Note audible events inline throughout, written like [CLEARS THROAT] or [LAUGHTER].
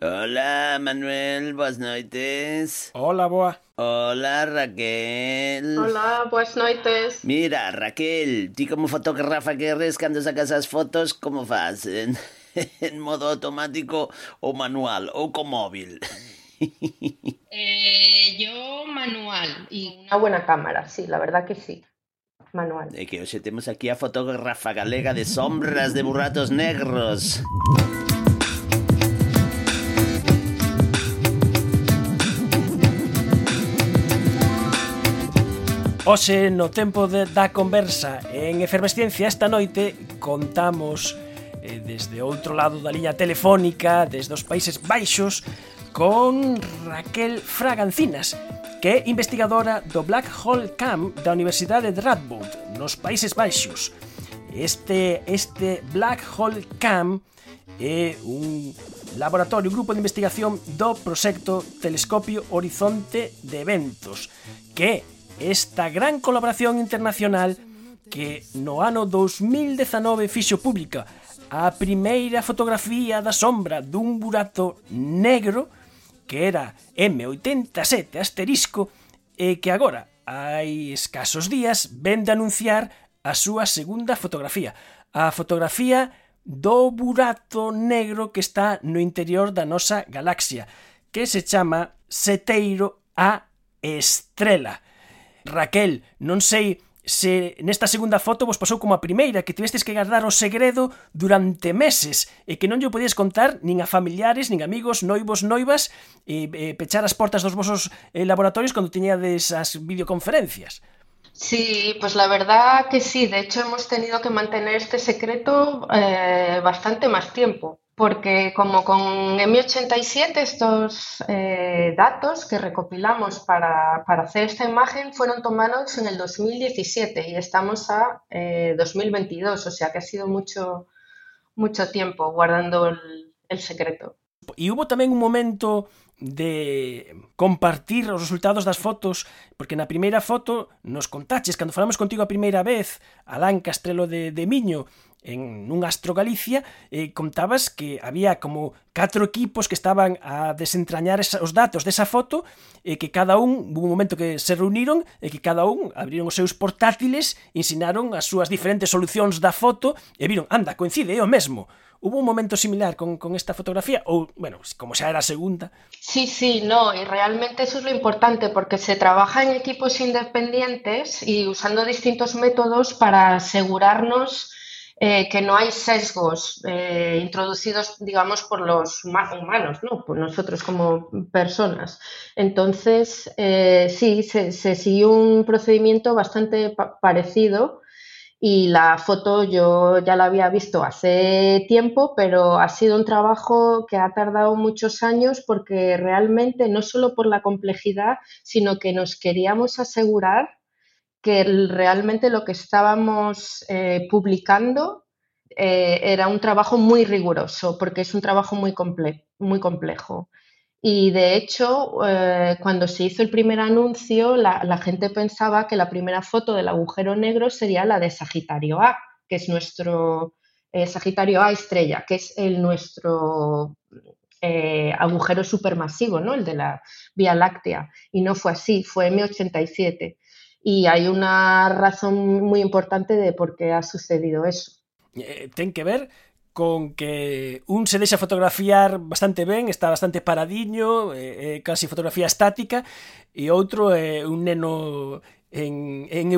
Hola, Manuel, boas noites. Hola, boa. Hola, Raquel. Hola, boas noites. Mira, Raquel, ti como fotógrafa que eres cando sacas as fotos, como fas? En, [LAUGHS] en modo automático ou manual ou co móvil? [LAUGHS] Eh, yo manual y una buena cámara, sí, la verdad que sí. Manual. É que hoxe temos aquí a fotógrafa galega de sombras de burratos negros. Oxe, no tempo de, da conversa en Efervesciencia esta noite contamos eh, desde outro lado da liña telefónica, desde os Países Baixos, con Raquel Fragancinas, que é investigadora do Black Hole Camp da Universidade de Radboud, nos Países Baixos. Este, este Black Hole Camp é un laboratorio, grupo de investigación do proxecto Telescopio Horizonte de Eventos, que é esta gran colaboración internacional que no ano 2019 fixo pública a primeira fotografía da sombra dun burato negro que era M87 asterisco e que agora, hai escasos días, ven de anunciar a súa segunda fotografía. A fotografía do burato negro que está no interior da nosa galaxia, que se chama Seteiro a Estrela. Raquel, non sei se nesta segunda foto vos pasou como a primeira, que tivestes que guardar o segredo durante meses e que non lle podías contar nin a familiares, nin amigos, noivos, noivas, e, e pechar as portas dos vosos eh, laboratorios cando tiñades as videoconferencias. Sí, pues la verdad que sí. De hecho, hemos tenido que mantener este secreto eh, bastante más tiempo. Porque como con M87 estos eh, datos que recopilamos para, hacer esta imagen fueron tomados en el 2017 y estamos a 2022, eh, o sea que ha sido mucho, mucho tiempo guardando el, el secreto. Y hubo también un momento de compartir os resultados das fotos, porque na primeira foto nos contaches, cando falamos contigo a primeira vez, Alán Castrelo de, de Miño, en nun Astro Galicia eh, contabas que había como catro equipos que estaban a desentrañar esa, os datos desa foto e eh, que cada un, hubo un momento que se reuniron e eh, que cada un abriron os seus portátiles, ensinaron as súas diferentes solucións da foto e viron, anda, coincide, é o mesmo. Hubo un momento similar con, con esta fotografía ou, bueno, como xa era a segunda? Sí, sí, no, y realmente eso es lo importante porque se trabaja en equipos independientes y usando distintos métodos para asegurarnos eh, que no hay sesgos eh, introducidos, digamos, por los humanos, ¿no? por nosotros como personas. Entonces, eh, sí, se, siguió un procedimiento bastante pa parecido y la foto yo ya la había visto hace tiempo, pero ha sido un trabajo que ha tardado muchos años porque realmente no solo por la complejidad, sino que nos queríamos asegurar que realmente lo que estábamos eh, publicando eh, era un trabajo muy riguroso, porque es un trabajo muy, comple muy complejo. Y de hecho, eh, cuando se hizo el primer anuncio, la, gente pensaba que la primera foto del agujero negro sería la de Sagitario A, que es nuestro Sagitario A estrella, que es nuestro agujero supermasivo, ¿no? el de la Vía Láctea. Y no fue así, fue M87. Y hay una razón muy importante de por qué ha sucedido eso. Ten que ver con que un se deixa fotografiar bastante ben, está bastante paradiño, é, é casi fotografía estática, e outro é un neno en, en.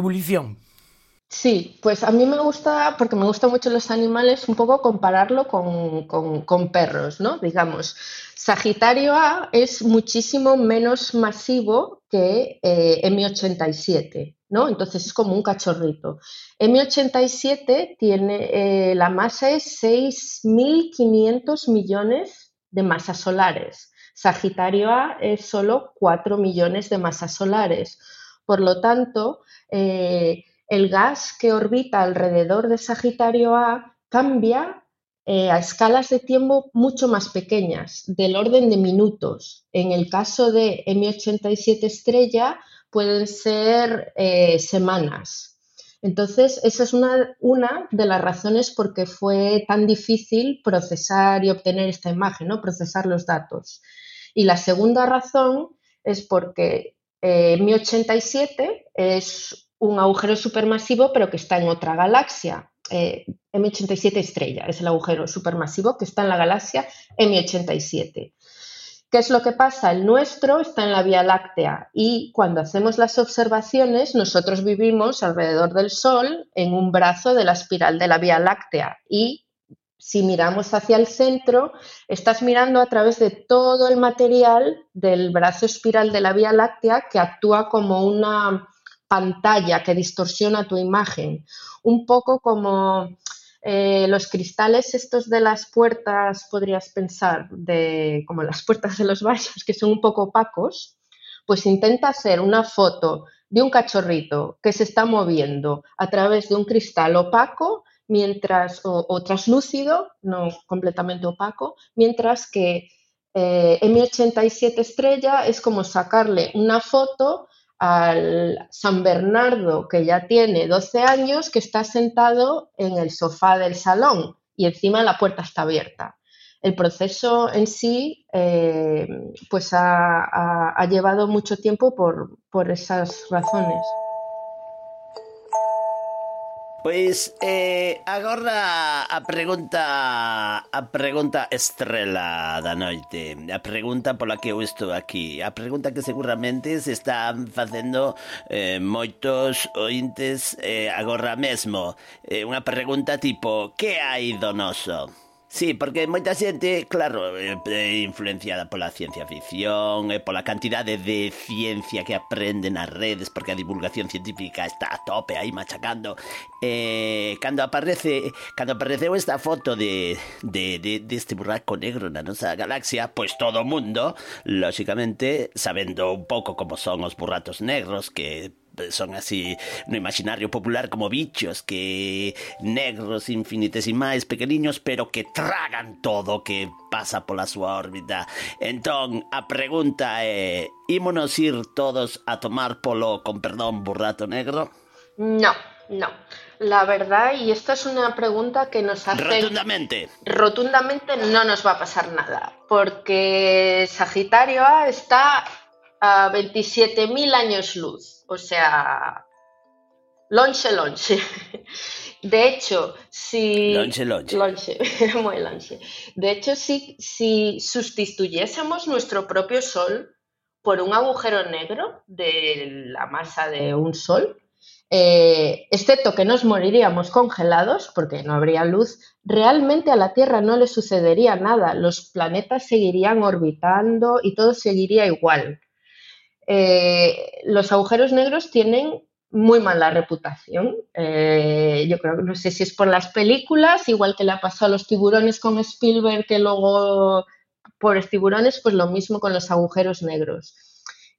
Sí, pues a mí me gusta, porque me gustan mucho los animales, un poco compararlo con, con, perros, ¿no? Digamos, Sagitario A es muchísimo menos masivo que eh, M87. ¿no? Entonces es como un cachorrito. M87 tiene, eh, la masa es 6.500 millones de masas solares. Sagitario A es solo 4 millones de masas solares. Por lo tanto, eh, el gas que orbita alrededor de Sagitario A cambia eh, a escalas de tiempo mucho más pequeñas, del orden de minutos. En el caso de M87 estrella, pueden ser eh, semanas. Entonces, esa es una, una de las razones por qué fue tan difícil procesar y obtener esta imagen, ¿no? procesar los datos. Y la segunda razón es porque eh, Mi 87 es un agujero supermasivo, pero que está en otra galaxia. Eh, M87 estrella es el agujero supermasivo que está en la galaxia M87. ¿Qué es lo que pasa? El nuestro está en la Vía Láctea y cuando hacemos las observaciones nosotros vivimos alrededor del Sol en un brazo de la espiral de la Vía Láctea y si miramos hacia el centro, estás mirando a través de todo el material del brazo espiral de la Vía Láctea que actúa como una pantalla que distorsiona tu imagen, un poco como eh, los cristales estos de las puertas, podrías pensar, de, como las puertas de los baños, que son un poco opacos, pues intenta hacer una foto de un cachorrito que se está moviendo a través de un cristal opaco mientras, o, translúcido, no completamente opaco, mientras que eh, M87 estrella es como sacarle una foto al San Bernardo que ya tiene 12 años, que está sentado en el sofá del salón y encima la puerta está abierta. El proceso en sí eh, pues ha, llevado mucho tiempo por esas razones. Pois eh, agora a pregunta a pregunta estrela da noite, a pregunta pola que eu estou aquí, a pregunta que seguramente se están facendo eh, moitos ointes eh, agora mesmo, eh, unha pregunta tipo, que hai do noso? Sí, porque moita xente, claro, é influenciada pola ciencia ficción e pola cantidade de ciencia que aprenden nas redes, porque a divulgación científica está a tope aí machacando. Eh, cando aparece, cando apareceu esta foto de de de deste este buraco negro na nosa galaxia, pois todo o mundo, lóxicamente, sabendo un pouco como son os burratos negros que son así no imaginario popular como bichos que negros infinitesimais pequeniños pero que tragan todo que pasa pola súa órbita. Entón a pregunta é ímonos ir todos a tomar polo con perdón burrato negro no no. La verdad, y esta es una pregunta que nos hace... Rotundamente. Rotundamente no nos va a pasar nada, porque Sagitario A está a 27.000 años luz, o sea, lonche, lonche. De hecho, si... Lonche, lonche. Lonche, [LAUGHS] muy lonche. De hecho, si, si sustituyésemos nuestro propio Sol por un agujero negro de la masa de un Sol, eh, excepto que nos moriríamos congelados porque no habría luz, realmente a la Tierra no le sucedería nada, los planetas seguirían orbitando y todo seguiría igual. Eh, los agujeros negros tienen muy mala reputación. Eh, yo creo que no sé si es por las películas, igual que le pasado a los tiburones con Spielberg, que luego por tiburones, pues lo mismo con los agujeros negros.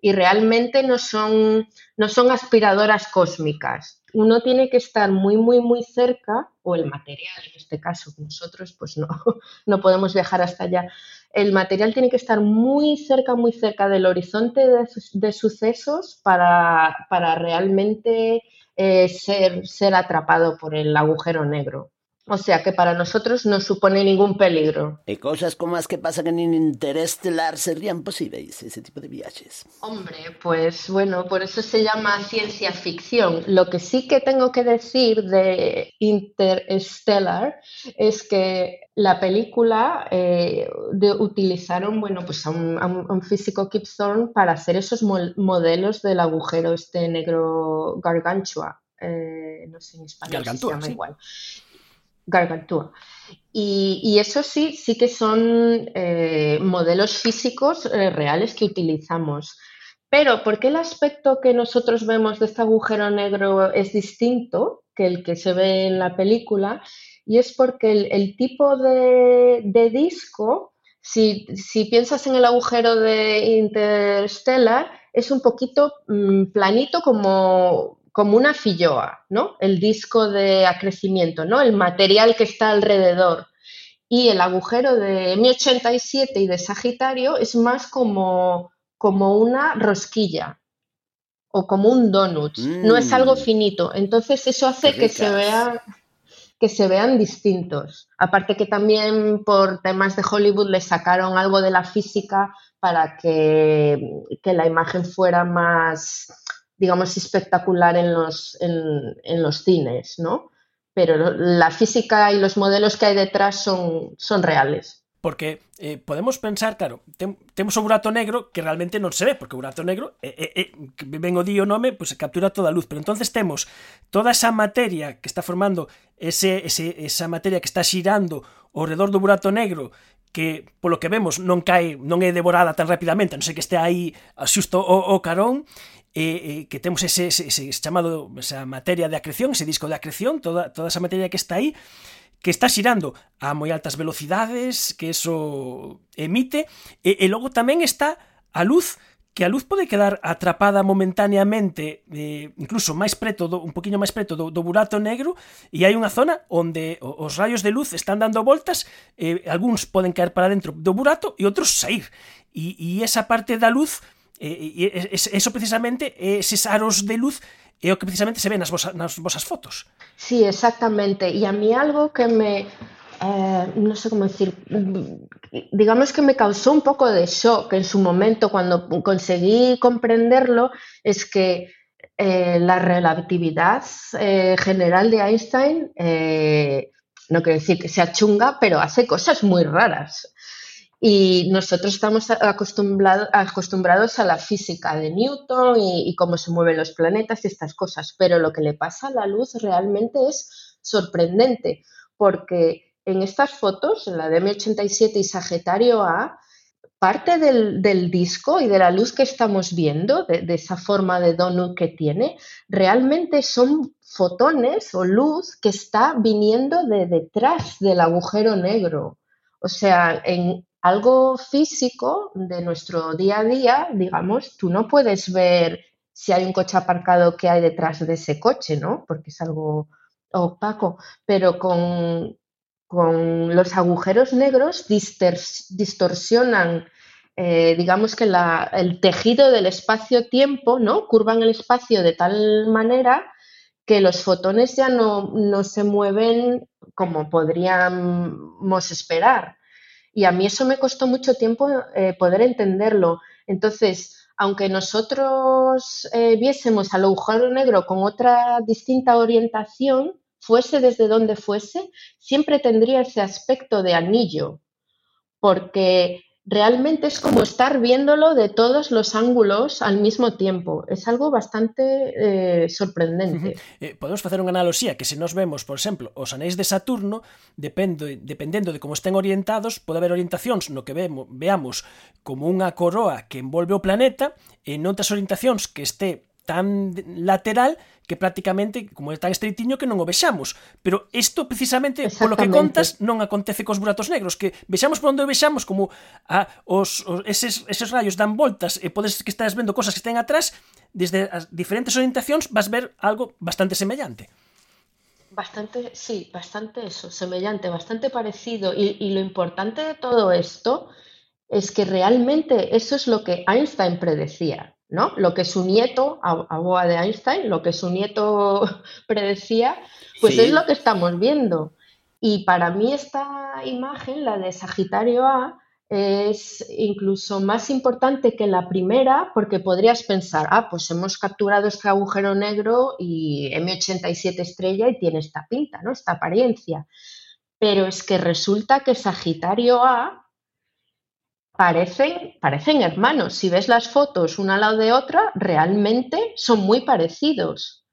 Y realmente no son, no son aspiradoras cósmicas. Uno tiene que estar muy, muy, muy cerca, o el material en este caso, nosotros pues no, [LAUGHS] no podemos viajar hasta allá, el material tiene que estar muy cerca, muy cerca del horizonte de, sucesos para, realmente eh, ser, ser atrapado por el agujero negro. O sea que para nosotros no supone ningún peligro. ¿Y cosas como las que pasan en Interestelar serían posibles, ese tipo de viajes? Hombre, pues bueno, por eso se llama ciencia ficción. Lo que sí que tengo que decir de Interstellar es que la película eh, utilizaron bueno, pues a un, físico Kip Thorne para hacer esos modelos del agujero este negro gargantua. Eh, no sé en español se llama igual gargantúa. Y, eso sí, sí que son eh, modelos físicos reales que utilizamos. Pero, ¿por qué el aspecto que nosotros vemos de este agujero negro es distinto que el que se ve en la película? Y es porque el, tipo de, disco, si, piensas en el agujero de Interstellar, es un poquito mm, planito como como una filloa, ¿no? El disco de acrecimiento, ¿no? El material que está alrededor. Y el agujero de M87 y de Sagitario es más como, como una rosquilla. o como un donut, no es algo mm. finito. Entonces eso hace que se vea que se vean distintos. Aparte que también por temas de Hollywood le sacaron algo de la física para que, la imagen fuera más, digamos, espectacular en los, en, los cines, ¿no? Pero la física y los modelos que hay detrás son, son reales. Porque eh, podemos pensar, claro, tem, temos o burato negro que realmente non se ve, porque o burato negro, eh, eh, eh, ben o di o nome, pois pues, captura toda a luz, pero entonces temos toda esa materia que está formando ese, ese, esa materia que está xirando ao redor do burato negro que polo que vemos non cae, non é devorada tan rapidamente, non sei que este aí xusto o, o carón, eh, e que temos ese, ese, ese chamado esa materia de acreción, ese disco de acreción, toda, toda esa materia que está aí, que está xirando a moi altas velocidades, que eso emite, e, e logo tamén está a luz que a luz pode quedar atrapada momentaneamente, eh, incluso máis preto, do, un poquinho máis preto do, do burato negro, e hai unha zona onde os rayos de luz están dando voltas, eh, algúns poden caer para dentro do burato e outros sair. E, e esa parte da luz, eh, eso precisamente, eses aros de luz, é o que precisamente se ve nas vosas, nas vosas fotos. Sí, exactamente. E a mí algo que me, eh, no sé cómo decir, digamos que me causó un poco de shock en su momento cuando conseguí comprenderlo, es que eh, la relatividad eh, general de Einstein, no quiere decir que sea chunga, pero hace cosas muy raras. Y nosotros estamos acostumbrado, acostumbrados a la física de Newton y, cómo se mueven los planetas y estas cosas, pero lo que le pasa a la luz realmente es sorprendente, porque en estas fotos, en la de M87 y Sagitario A, parte del, disco y de la luz que estamos viendo, de, esa forma de donut que tiene, realmente son fotones o luz que está viniendo de detrás del agujero negro. O sea, en, algo físico de nuestro día a día, digamos, tú no puedes ver si hay un coche aparcado que hay detrás de ese coche, ¿no? Porque es algo opaco, pero con, con los agujeros negros distorsionan, eh, digamos que el tejido del espacio-tiempo, ¿no? Curvan el espacio de tal manera que los fotones ya no, no se mueven como podríamos esperar. Y a mí eso me costó mucho tiempo eh, poder entenderlo. Entonces, aunque nosotros eh, viésemos al agujero negro con otra distinta orientación, fuese desde donde fuese, siempre tendría ese aspecto de anillo, porque realmente es como estar viéndolo de todos los ángulos al mismo tiempo. Es algo bastante eh, sorprendente. Uh -huh. eh, podemos facer unha analogía que se nos vemos, por exemplo, os anéis de Saturno, dependo, dependendo de como estén orientados, pode haber orientacións no que vemos, veamos como unha coroa que envolve o planeta e noutras orientacións que este tan lateral que prácticamente, como é tan estreitiño, que non o vexamos. Pero isto, precisamente, polo que contas, non acontece cos buratos negros, que vexamos por onde o vexamos, como a, os, os, eses, eses rayos dan voltas, e podes que estás vendo cosas que estén atrás, desde as diferentes orientacións vas ver algo bastante semellante. Bastante, sí, bastante eso, semellante, bastante parecido. Y, y, lo importante de todo esto es que realmente eso es lo que Einstein predecía. ¿No? Lo que su nieto, a, de Einstein, lo que su nieto [LAUGHS] predecía, pues es lo que estamos viendo. Y para mí esta imagen, la de Sagitario A, es incluso más importante que la primera porque podrías pensar, ah, pues hemos capturado este agujero negro y M87 estrella y tiene esta pinta, ¿no? Esta apariencia. Pero es que resulta que Sagitario A parecen, parecen hermanos. Si ves las fotos una al lado de otra, realmente son muy parecidos.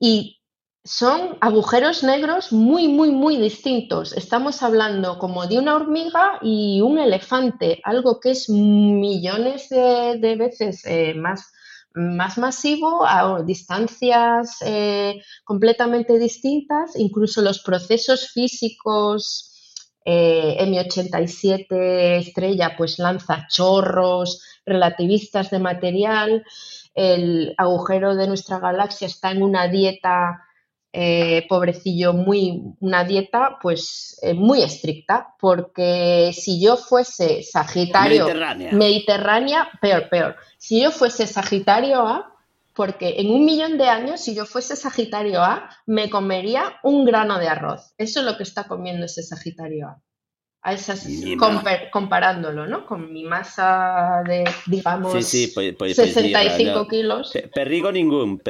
Y son agujeros negros muy, muy, muy distintos. Estamos hablando como de una hormiga y un elefante, algo que es millones de, veces eh, más, más masivo a distancias eh, completamente distintas, incluso los procesos físicos eh, M87 estrella pues lanza chorros relativistas de material, el agujero de nuestra galaxia está en una dieta, eh, pobrecillo, muy, una dieta pues eh, muy estricta, porque si yo fuese Sagitario Mediterránea. Mediterránea, peor, peor. Si yo fuese Sagitario A, porque en un millón de años, si yo fuese Sagitario A, me comería un grano de arroz. Eso es lo que está comiendo ese Sagitario A. A esas, comparándolo, ¿no? Con mi masa de, digamos, 65 pues, pues kilos. Perrigo ningún.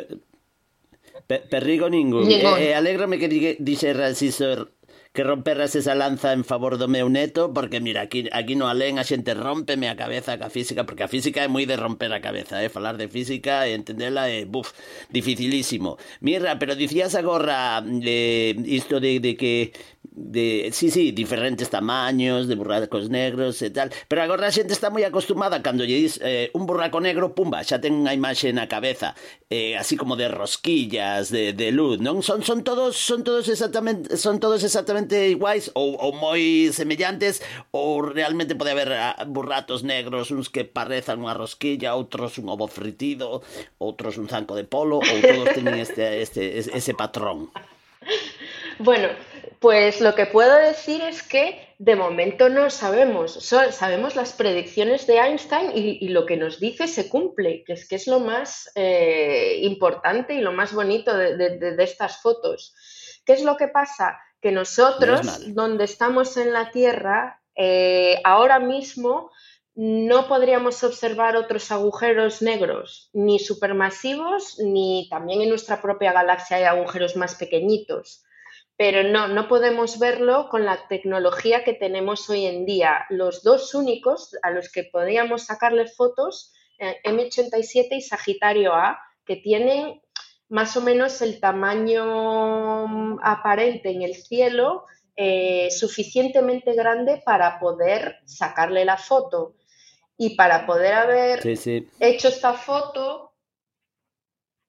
perrigo ningún. Eh, eh, alégrame que dice Racisor que romperras esa lanza en favor do meu neto, porque mira, aquí, aquí no alén a xente rompeme a cabeza ca física, porque a física é moi de romper a cabeza, eh? falar de física e entendela é, buf, dificilísimo. Mirra, pero dicías agora eh, isto de, de que de, sí, sí, diferentes tamaños, de burracos negros e tal, pero agora a xente está moi acostumada cando lle dis eh, un burraco negro, pumba, xa ten unha imaxe na cabeza, eh, así como de rosquillas, de, de luz, non? Son, son todos, son todos exactamente, son todos exactamente iguais ou, ou moi semellantes ou realmente pode haber ah, burratos negros, uns que parezan unha rosquilla, outros un ovo fritido, outros un zanco de polo, ou todos teñen este, este, ese patrón. Bueno, pues lo que puedo decir es que de momento no sabemos, sabemos las predicciones de Einstein y, lo que nos dice se cumple, que es que es lo más eh, importante y lo más bonito de, estas fotos. ¿Qué es lo que pasa? Que nosotros, donde estamos en la Tierra, eh, ahora mismo no podríamos observar otros agujeros negros, ni supermasivos, ni también en nuestra propia galaxia hay agujeros más pequeñitos pero no, no podemos verlo con la tecnología que tenemos hoy en día. Los dos únicos a los que podríamos sacarle fotos, eh, M87 y Sagitario A, que tienen más o menos el tamaño mm, aparente en el cielo eh, suficientemente grande para poder sacarle la foto. Y para poder haber hecho esta foto,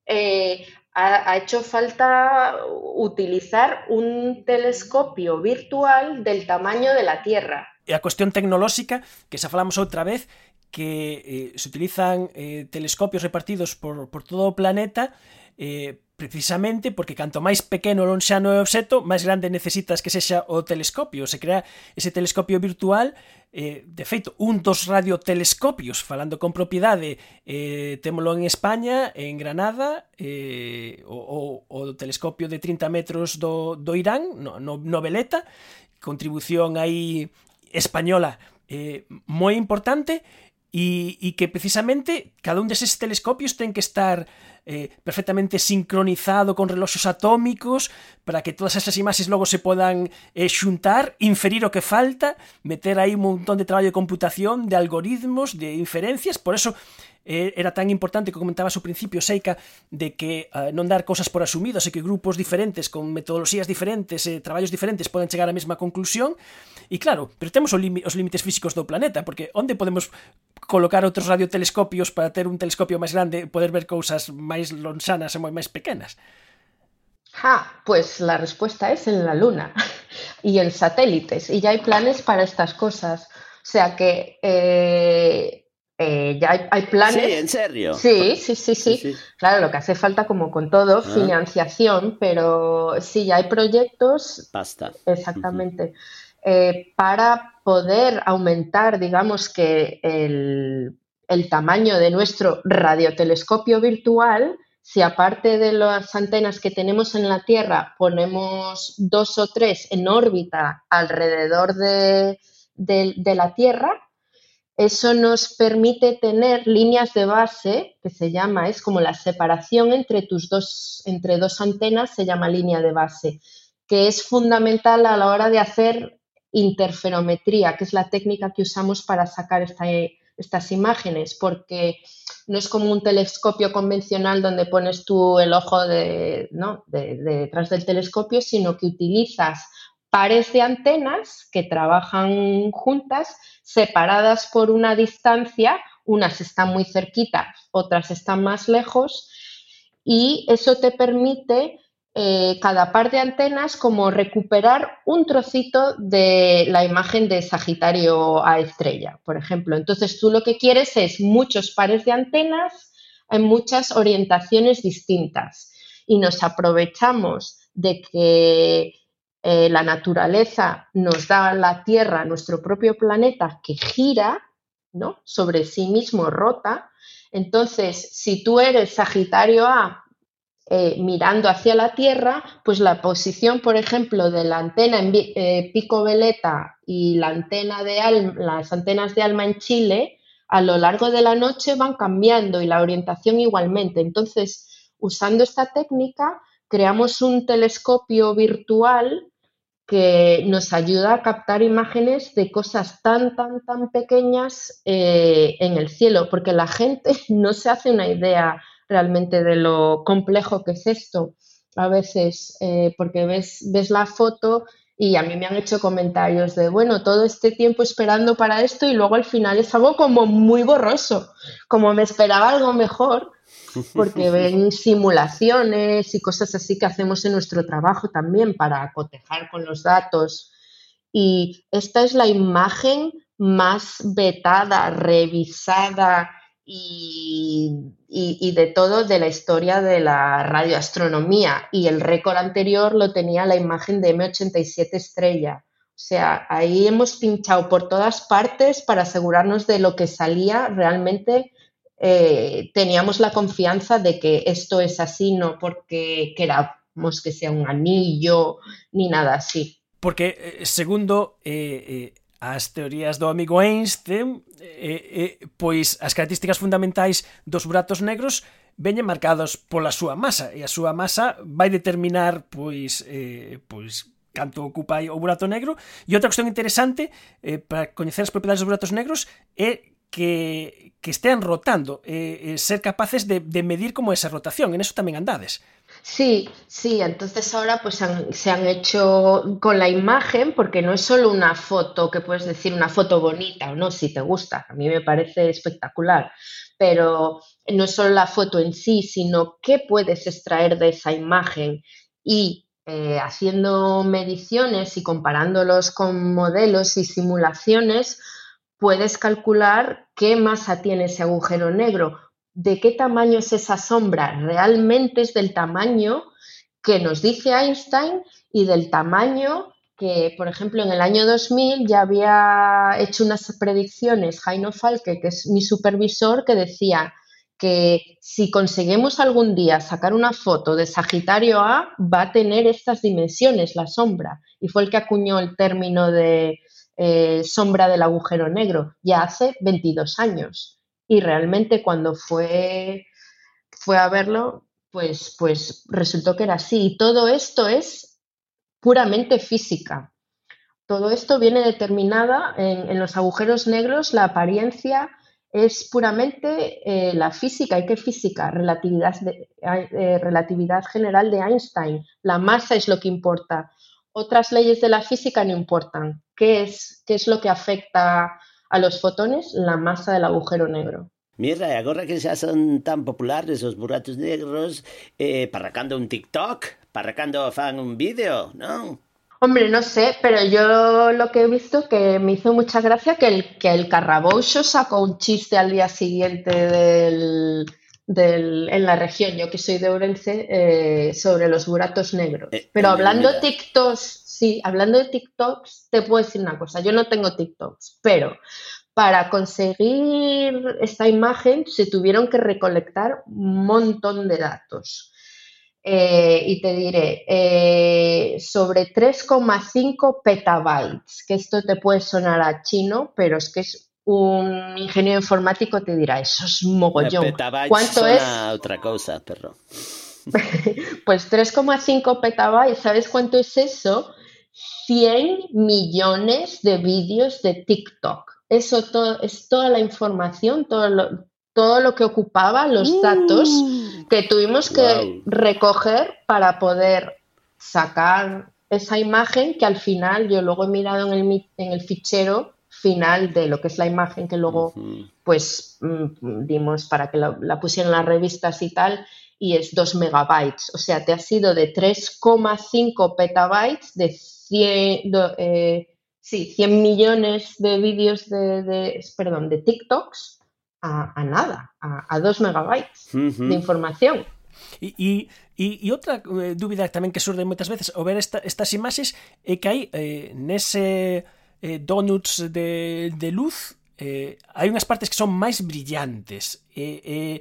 eh, ha, hecho falta utilizar un telescopio virtual del tamaño de la Tierra. E a cuestión tecnolóxica, que xa falamos outra vez, que eh, se utilizan eh, telescopios repartidos por, por todo o planeta eh, precisamente porque canto máis pequeno lonxano é o obxeto, máis grande necesitas que sexa o telescopio. Se crea ese telescopio virtual, eh, de feito, un dos radiotelescopios, falando con propiedade, eh, témolo en España, en Granada, eh, o, o, o telescopio de 30 metros do, do Irán, no, no, no Veleta, contribución aí española eh, moi importante, e e que precisamente cada un deses telescopios ten que estar eh, perfectamente sincronizado con reloxos atómicos para que todas esas imaxes logo se podan eh, xuntar, inferir o que falta, meter aí un montón de traballo de computación, de algoritmos, de inferencias, por eso era tan importante que comentabas ao principio, Seika, de que eh, non dar cosas por asumidas e que grupos diferentes, con metodoloxías diferentes e eh, traballos diferentes poden chegar á mesma conclusión. E claro, pero temos os límites físicos do planeta, porque onde podemos colocar outros radiotelescopios para ter un telescopio máis grande e poder ver cousas máis lonxanas e moi máis pequenas? Pues la respuesta es en la Luna [LAUGHS] y en satélites. Y ya hay planes para estas cosas. O sea que eh, eh, ya hay, hay, planes. Sí, en serio. Sí, sí, sí, sí, sí, Claro, lo que hace falta, como con todo, ah. financiación, pero sí, ya hay proyectos. Basta. Exactamente. Uh -huh. eh, para poder aumentar, digamos que el, el tamaño de nuestro radiotelescopio virtual, si aparte de las antenas que tenemos en la Tierra ponemos dos o tres en órbita alrededor de, de, de, la Tierra, eso nos permite tener líneas de base, que se llama, es como la separación entre tus dos, entre dos antenas, se llama línea de base, que es fundamental a la hora de hacer interferometría, que es la técnica que usamos para sacar estas imágenes, porque no es como un telescopio convencional donde pones tú el ojo de, detrás del telescopio, sino que utilizas pares de antenas que trabajan juntas, separadas por una distancia, unas están muy cerquitas, otras están más lejos, y eso te permite eh, cada par de antenas como recuperar un trocito de la imagen de Sagitario a estrella, por ejemplo. Entonces tú lo que quieres es muchos pares de antenas en muchas orientaciones distintas y nos aprovechamos de que eh, la naturaleza nos da la Tierra, nuestro propio planeta, que gira ¿no? sobre sí mismo rota. Entonces, si tú eres Sagitario A eh, mirando hacia la Tierra, pues la posición, por ejemplo, de la antena en eh, pico veleta y la antena de las antenas de alma en Chile, a lo largo de la noche van cambiando y la orientación igualmente. Entonces, usando esta técnica, creamos un telescopio virtual que nos ayuda a captar imágenes de cosas tan, tan, tan pequeñas eh, en el cielo, porque la gente [LAUGHS] no se hace una idea realmente de lo complejo que es esto. A veces, eh, porque ves, ves la foto y a mí me han hecho comentarios de, bueno, todo este tiempo esperando para esto y luego al final es algo como muy borroso, como me esperaba algo mejor, porque [LAUGHS] ven simulaciones y cosas así que hacemos en nuestro trabajo también para cotejar con los datos. Y esta es la imagen más vetada, revisada, y, de todo de la historia de la radioastronomía. Y el récord anterior lo tenía la imagen de M87 estrella. O sea, ahí hemos pinchado por todas partes para asegurarnos de lo que salía realmente. eh, teníamos la confianza de que esto es así, no porque queramos que sea un anillo ni nada así. Porque, eh, segundo, eh, eh as teorías do amigo Einstein, eh, eh, pois as características fundamentais dos buratos negros veñen marcados pola súa masa e a súa masa vai determinar pois eh, pois canto ocupa o burato negro e outra cuestión interesante eh, para coñecer as propiedades dos buratos negros é que, estean rotando e eh, ser capaces de, medir como esa rotación. En eso tamén andades. Sí, sí, entonces ahora pues se han hecho con la imagen, porque no es solo una foto que puedes decir una foto bonita o no, si te gusta, a mí me parece espectacular, pero no es solo la foto en sí, sino qué puedes extraer de esa imagen. Y eh, haciendo mediciones y comparándolos con modelos y simulaciones, puedes calcular qué masa tiene ese agujero negro de qué tamaño es esa sombra, realmente es del tamaño que nos dice Einstein y del tamaño que, por ejemplo, en el año 2000 ya había hecho unas predicciones Jaino Falke, que es mi supervisor, que decía que si conseguimos algún día sacar una foto de Sagitario A, va a tener estas dimensiones, la sombra. Y fue el que acuñó el término de eh, sombra del agujero negro, ya hace 22 años y realmente cuando fue, fue a verlo, pues, pues resultó que era así. Y todo esto es puramente física. Todo esto viene determinada en, los agujeros negros, la apariencia es puramente eh, la física. ¿Y qué física? Eh, relatividad general de Einstein. La masa es lo que importa. Otras leyes de la física no importan. ¿Qué es, qué es lo que afecta a los fotones la masa del agujero negro. Mira, agora que xa son tan populares os buratos negros, eh, parracando un TikTok, parracando fan un vídeo, ¿no? Hombre, no sé, pero yo lo que he visto que me hizo mucha gracia que el, que el Carraboucho sacó un chiste al día siguiente del, del, en la región, yo que soy de Ourense, eh, sobre los buratos negros. Eh, pero hablando de TikToks, sí, hablando de TikToks, te puedo decir una cosa, yo no tengo TikToks, pero para conseguir esta imagen se tuvieron que recolectar un montón de datos. Eh, y te diré, eh, sobre 3,5 petabytes, que esto te puede sonar a chino, pero es que es un ingeniero informático te dirá, eso es mogollón. ¿Cuánto es? otra cosa, perro. [LAUGHS] pues 3,5 petabytes, ¿sabes cuánto es eso? 100 millones de vídeos de TikTok eso todo, es toda la información, todo lo, todo lo que ocupaba, los datos mm. que tuvimos que recoger para poder sacar esa imagen que al final yo luego he mirado en el, en el fichero final de lo que es la imagen que luego pues mm, dimos para que la, pusieran en las revistas y tal y es 2 megabytes, o sea, te ha sido de 3,5 petabytes de 100, eh, sí, 100 millones de vídeos de, perdón, de TikToks a, nada, a, 2 megabytes de información. Y, otra eh, dúvida también que surge muchas veces o ver estas imágenes es que hay en eh, nese eh, donuts de, luz eh, hai unhas partes que son máis brillantes. E, eh,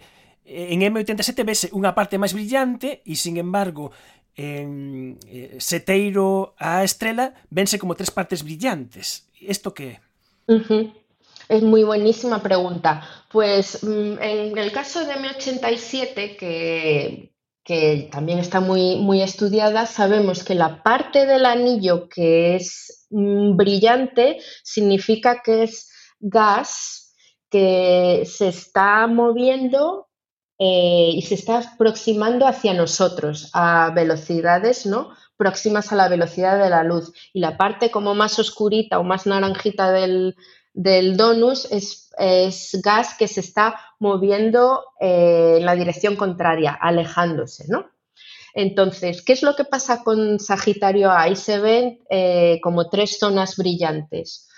en M87 vese unha parte máis brillante e, sin embargo, en eh, Seteiro a estrela vense como tres partes brillantes. Isto que é? Uh -huh. Es muy buenísima pregunta. Pues mm, en el caso de M87, que, que también está muy, muy estudiada, sabemos que la parte del anillo que es mm, brillante significa que es gas que se está moviendo eh, y se está aproximando hacia nosotros a velocidades ¿no? próximas a la velocidad de la luz. Y la parte como más oscurita o más naranjita del, del donus es, gas que se está moviendo eh, en la dirección contraria, alejándose, ¿no? Entonces, ¿qué es lo que pasa con Sagitario A? Ahí se ven eh, como tres zonas brillantes.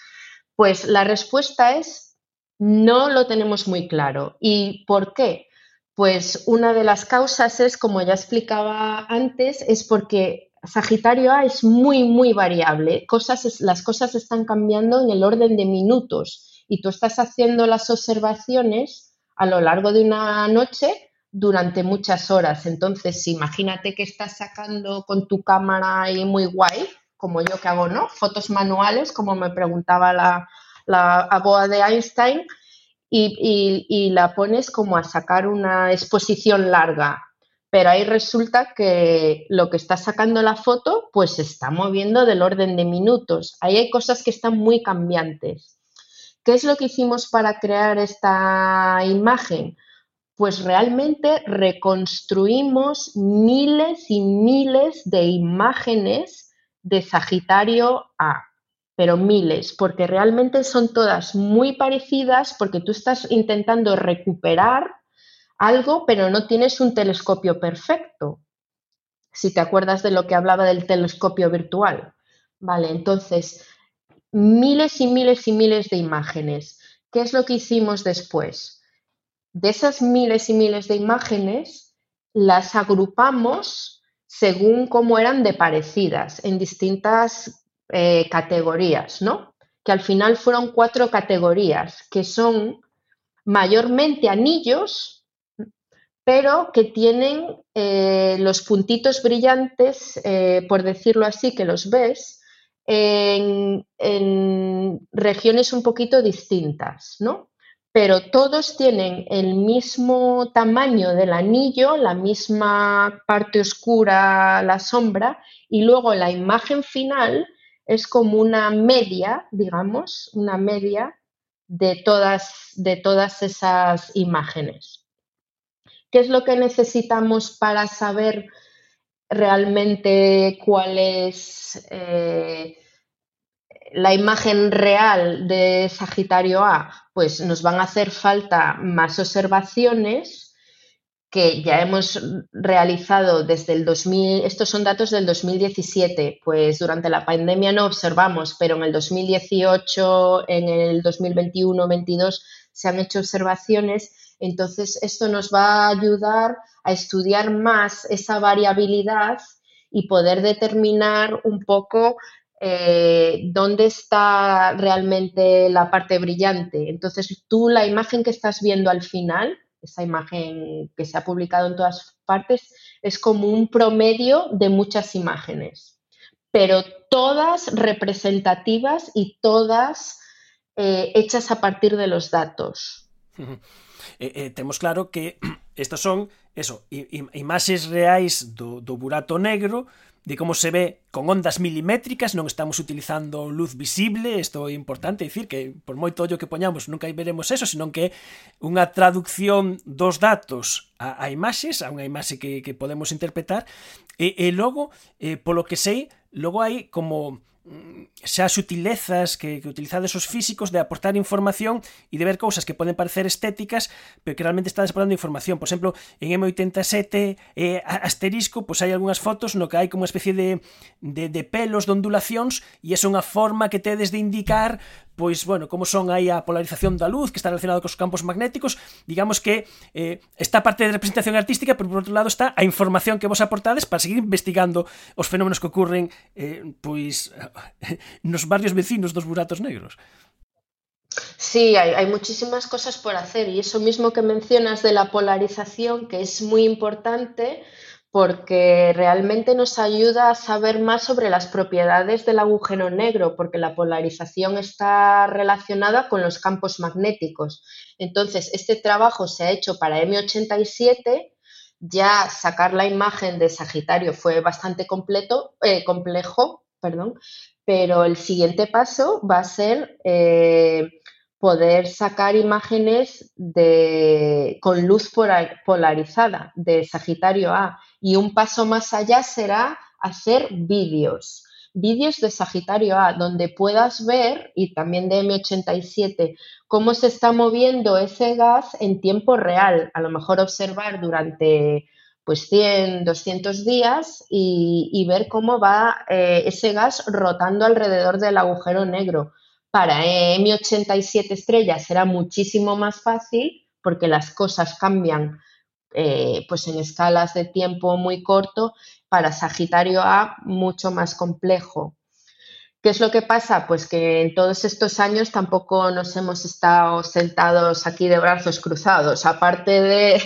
Pues la respuesta es no lo tenemos muy claro. ¿Y por qué? Pues una de las causas es, como ya explicaba antes, es porque Sagitario A es muy, muy variable. Cosas, las cosas están cambiando en el orden de minutos y tú estás haciendo las observaciones a lo largo de una noche durante muchas horas. Entonces, imagínate que estás sacando con tu cámara ahí muy guay, como yo que hago, ¿no? Fotos manuales, como me preguntaba la, la de Einstein, y, la pones como a sacar una exposición larga, pero ahí resulta que lo que está sacando la foto pues se está moviendo del orden de minutos. Ahí hay cosas que están muy cambiantes. ¿Qué es lo que hicimos para crear esta imagen? Pues realmente reconstruimos miles y miles de imágenes de Sagitario A pero miles, porque realmente son todas muy parecidas porque tú estás intentando recuperar algo, pero no tienes un telescopio perfecto. Si te acuerdas de lo que hablaba del telescopio virtual. Vale, entonces, miles y miles y miles de imágenes. ¿Qué es lo que hicimos después? De esas miles y miles de imágenes, las agrupamos según cómo eran de parecidas en distintas eh, categorías, ¿no? Que al final fueron cuatro categorías, que son mayormente anillos, pero que tienen eh, los puntitos brillantes, eh, por decirlo así, que los ves, en, en, regiones un poquito distintas, ¿no? Pero todos tienen el mismo tamaño del anillo, la misma parte oscura, la sombra, y luego la imagen final es como una media, digamos, una media de todas, de todas esas imágenes. ¿Qué es lo que necesitamos para saber realmente cuál es eh, la imagen real de Sagitario A? Pues nos van a hacer falta más observaciones que ya hemos realizado desde el 2000, estos son datos del 2017, pues durante la pandemia no observamos, pero en el 2018, en el 2021-22 se han hecho observaciones, entonces esto nos va a ayudar a estudiar más esa variabilidad y poder determinar un poco eh, dónde está realmente la parte brillante. Entonces tú la imagen que estás viendo al final, esa imagen que se ha publicado en todas partes, es como un promedio de muchas imágenes, pero todas representativas y todas eh, hechas a partir de los datos. [LAUGHS] eh, eh, temos claro que [CLEARS THROAT] estas son eso, imaxes reais do, do burato negro de como se ve con ondas milimétricas, non estamos utilizando luz visible, isto é importante dicir que por moito ollo que poñamos nunca veremos eso, senón que unha traducción dos datos a, a imaxes, a unha imaxe que, que podemos interpretar, e, e logo, eh, polo que sei, logo hai como xa sutilezas que, que utilizades os físicos de aportar información e de ver cousas que poden parecer estéticas pero que realmente estades aportando información. Por exemplo, en M87 eh, asterisco, pois hai algunhas fotos no que hai como unha especie de, de, de pelos de ondulacións e é unha forma que tedes de indicar pois, bueno, como son aí a polarización da luz, que está relacionado cos campos magnéticos, digamos que eh, esta parte de representación artística, pero por outro lado está a información que vos aportades para seguir investigando os fenómenos que ocurren eh, pois [LAUGHS] nos barrios vecinos dos buratos negros. Sí, hay, muchísimas cosas por hacer y eso mismo que mencionas de la polarización, que es muy importante porque realmente nos ayuda a saber más sobre las propiedades del agujero negro, porque la polarización está relacionada con los campos magnéticos. Entonces, este trabajo se ha hecho para M87, ya sacar la imagen de Sagitario fue bastante completo, eh, complejo, perdón, pero el siguiente paso va a ser eh, poder sacar imágenes de, con luz polarizada de Sagitario A. Y un paso más allá será hacer vídeos, vídeos de Sagitario A, donde puedas ver, y también de M87, cómo se está moviendo ese gas en tiempo real. A lo mejor observar durante pues 100, 200 días y, ver cómo va eh, ese gas rotando alrededor del agujero negro. Para M87 estrellas será muchísimo más fácil porque las cosas cambian eh, pues en escalas de tiempo muy corto, para Sagitario A mucho más complejo. ¿Qué es lo que pasa? Pues que en todos estos años tampoco nos hemos estado sentados aquí de brazos cruzados. Aparte de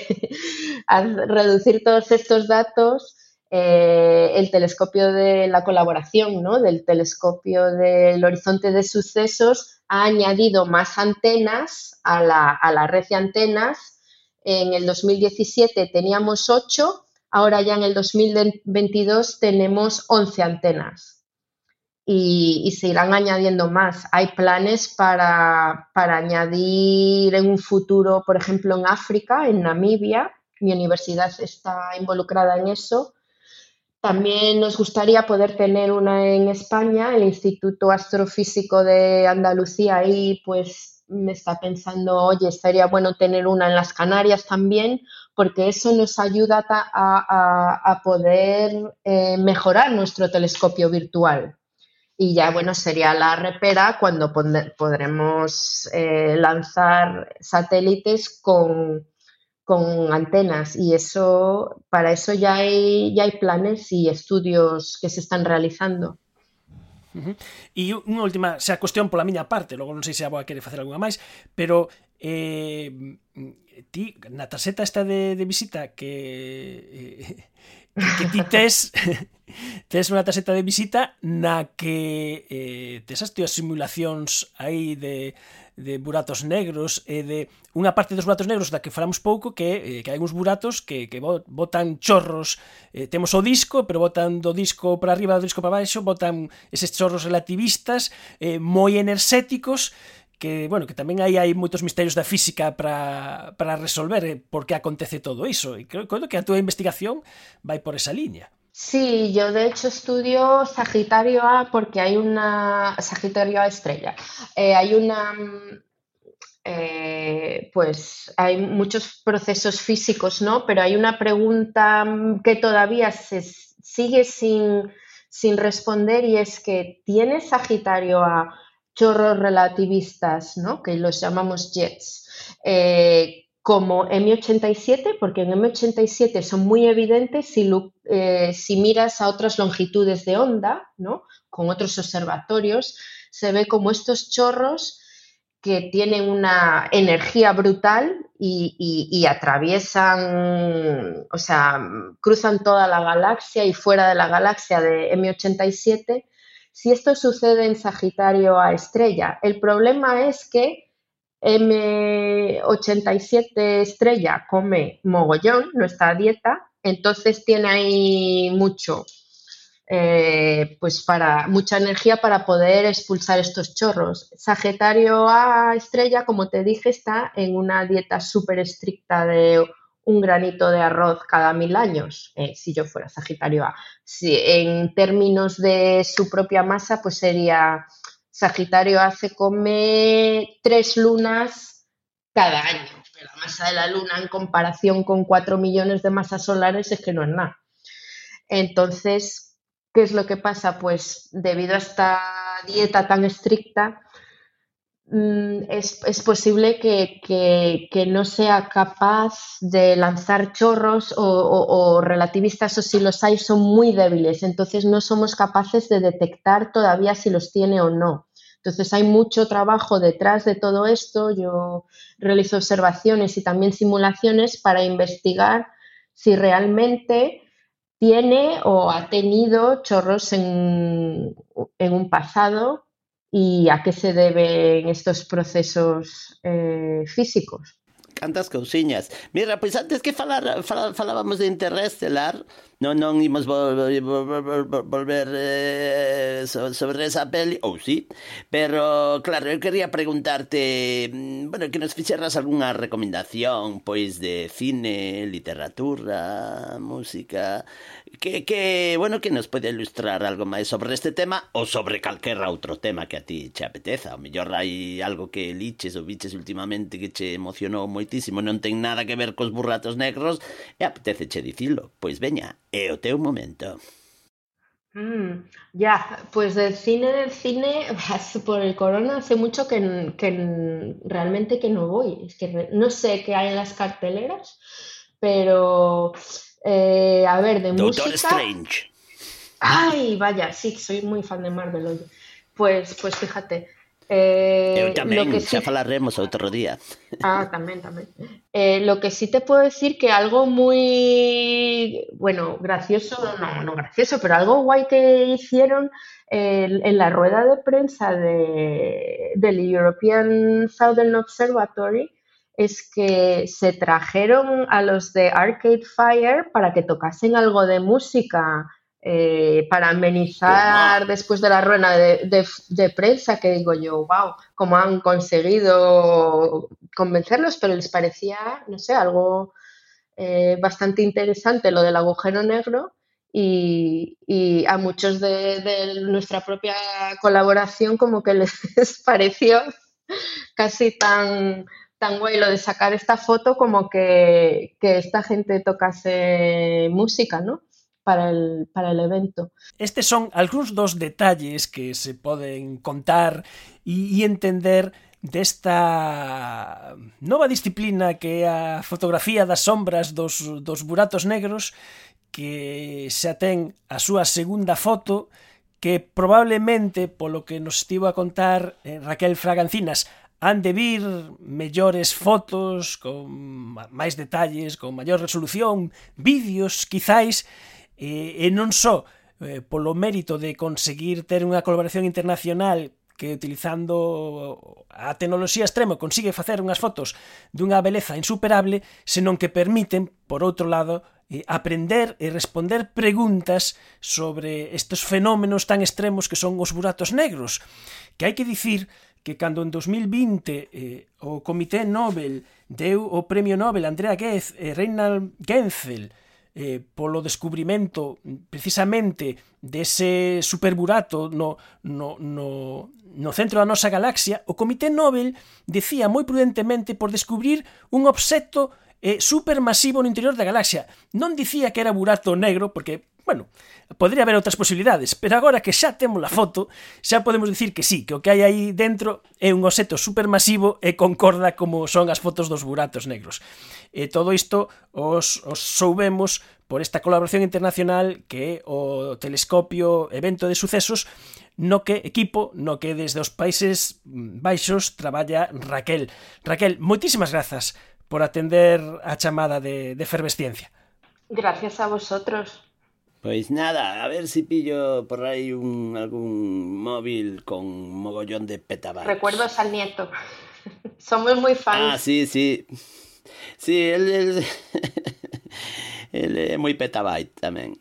[LAUGHS] reducir todos estos datos, eh, el telescopio de la colaboración, ¿no? del telescopio del horizonte de sucesos, ha añadido más antenas a la, red de antenas. En el 2017 teníamos 8, ahora ya en el 2022 tenemos 11 antenas. Y, se irán añadiendo más. Hay planes para, para, añadir en un futuro, por ejemplo, en África, en Namibia. Mi universidad está involucrada en eso. También nos gustaría poder tener una en España, el Instituto Astrofísico de Andalucía ahí pues me está pensando, oye, estaría bueno tener una en las Canarias también, porque eso nos ayuda a, poder eh, mejorar nuestro telescopio virtual. Y ya, bueno, sería la repera cuando podremos eh, lanzar satélites con, con antenas y eso para eso ya hay, ya hay planes y estudios que se están realizando. Uh -huh. E unha última, xa cuestión pola miña parte, logo non sei se a boa quere facer algunha máis, pero eh, ti, na tarxeta esta de, de visita que eh, [LAUGHS] que ti tes [LAUGHS] tes unha tarxeta de visita na que eh, tes as teas simulacións aí de, de buratos negros e de unha parte dos buratos negros da que falamos pouco que, eh, que hai uns buratos que, que botan chorros eh, temos o disco, pero botan do disco para arriba, do disco para baixo, botan eses chorros relativistas eh, moi enerxéticos que, bueno, que tamén aí hai moitos misterios da física para, para resolver eh, por que acontece todo iso. E creo, creo que a túa investigación vai por esa liña. Sí, yo de hecho estudio Sagitario A porque hay una, Sagitario A estrella, eh, hay una, eh, pues hay muchos procesos físicos, ¿no? Pero hay una pregunta que todavía se sigue sin, sin responder y es que ¿tiene Sagitario A chorros relativistas, ¿no? Que los llamamos jets. Eh, como M87, porque en M87 son muy evidentes si, eh, si miras a otras longitudes de onda, ¿no? con otros observatorios, se ve como estos chorros que tienen una energía brutal y, atraviesan, o sea, cruzan toda la galaxia y fuera de la galaxia de M87. Si esto sucede en Sagitario a estrella, el problema es que M87 estrella come mogollón, no está a dieta, entonces tiene ahí mucho, eh, pues para mucha energía para poder expulsar estos chorros. Sagitario A estrella, como te dije, está en una dieta súper estricta de un granito de arroz cada mil años, eh, si yo fuera Sagitario A. Si, en términos de su propia masa, pues sería Sagitario hace come tres lunas cada año. La masa de la luna en comparación con cuatro millones de masas solares es que no es nada. Entonces, ¿qué es lo que pasa? Pues debido a esta dieta tan estricta, mm, es, posible que, no sea capaz de lanzar chorros o, relativistas o si los hay son muy débiles, entonces no somos capaces de detectar todavía si los tiene o no. Entonces hay mucho trabajo detrás de todo esto. Yo realizo observaciones y también simulaciones para investigar si realmente tiene o ha tenido chorros en, un pasado y a qué se deben estos procesos eh, físicos. Cantas cousiñas. Mira, pois antes que falar falábamos de Interestelar, non non imos volver, volver eh, sobre esa peli, ou oh, sí, pero claro, eu quería preguntarte, mm, bueno, que nos fixeras algunha recomendación, pois de cine, literatura, música, que, que bueno, que nos pode ilustrar algo máis sobre este tema ou sobre calquera outro tema que a ti che apeteza, ou mellor hai algo que liches ou biches últimamente que che emocionou moitísimo, non ten nada que ver cos burratos negros e apetece che dicilo, pois veña, é o teu momento. Mm, ya, pues del cine, del cine, [LAUGHS] por el corona hace mucho que, que realmente que no voy. Es que no sé qué hay en las carteleras, pero eh, a ver, de Doctor música. Strange. Ay, vaya, sí, soy muy fan de Marvel. Oye. Pues, pues fíjate. Eh, lo que xa sí... falaremos outro día. Ah, tamén, tamén. Eh, lo que sí te puedo decir que algo muy, bueno, gracioso, no, no gracioso, pero algo guay que hicieron eh, en la rueda de prensa de, del European Southern Observatory es que se trajeron a los de Arcade Fire para que tocasen algo de música eh, para amenizar después de la rueda de, prensa, que digo yo, wow, cómo han conseguido convencerlos, pero les parecía, no sé, algo eh, bastante interesante lo del agujero negro. Y, a muchos de nuestra propia colaboración como que [LAUGHS] les pareció casi tan, tan guay lo de sacar esta foto como que, que esta gente tocase música, ¿no? para el, para el evento. Estes son algúns dos detalles que se poden contar e, e entender desta nova disciplina que é a fotografía das sombras dos, dos buratos negros que xa ten a súa segunda foto que probablemente, polo que nos estivo a contar eh, Raquel Fragancinas, han de vir mellores fotos con máis detalles, con maior resolución, vídeos, quizáis, e, e non só eh, polo mérito de conseguir ter unha colaboración internacional que utilizando a tecnoloxía extrema consigue facer unhas fotos dunha beleza insuperable, senón que permiten, por outro lado, eh, aprender e responder preguntas sobre estes fenómenos tan extremos que son os buratos negros. Que hai que dicir que cando en 2020 eh, o Comité Nobel deu o Premio Nobel a Andrea Ghez e eh, Reinald Genzel eh, polo descubrimento precisamente dese superburato no, no, no, no centro da nosa galaxia, o Comité Nobel decía moi prudentemente por descubrir un obxecto eh, supermasivo no interior da galaxia. Non dicía que era burato negro, porque Bueno, podría haber outras posibilidades, pero agora que xa temos a foto, xa podemos dicir que sí, que o que hai aí dentro é un oseto supermasivo e concorda como son as fotos dos buratos negros. E todo isto os, os soubemos por esta colaboración internacional que é o telescopio evento de sucesos no que equipo no que desde os Países Baixos traballa Raquel. Raquel, moitísimas grazas por atender a chamada de, de efervesciencia. Gracias a vosotros. Pois nada, a ver si pillo por aí un algún móvil con mogollón de petabytes. Recuerdos al nieto. [LAUGHS] Somos moi fans. Ah, sí, sí. Sí, el, el, el é moi petabyte tamén.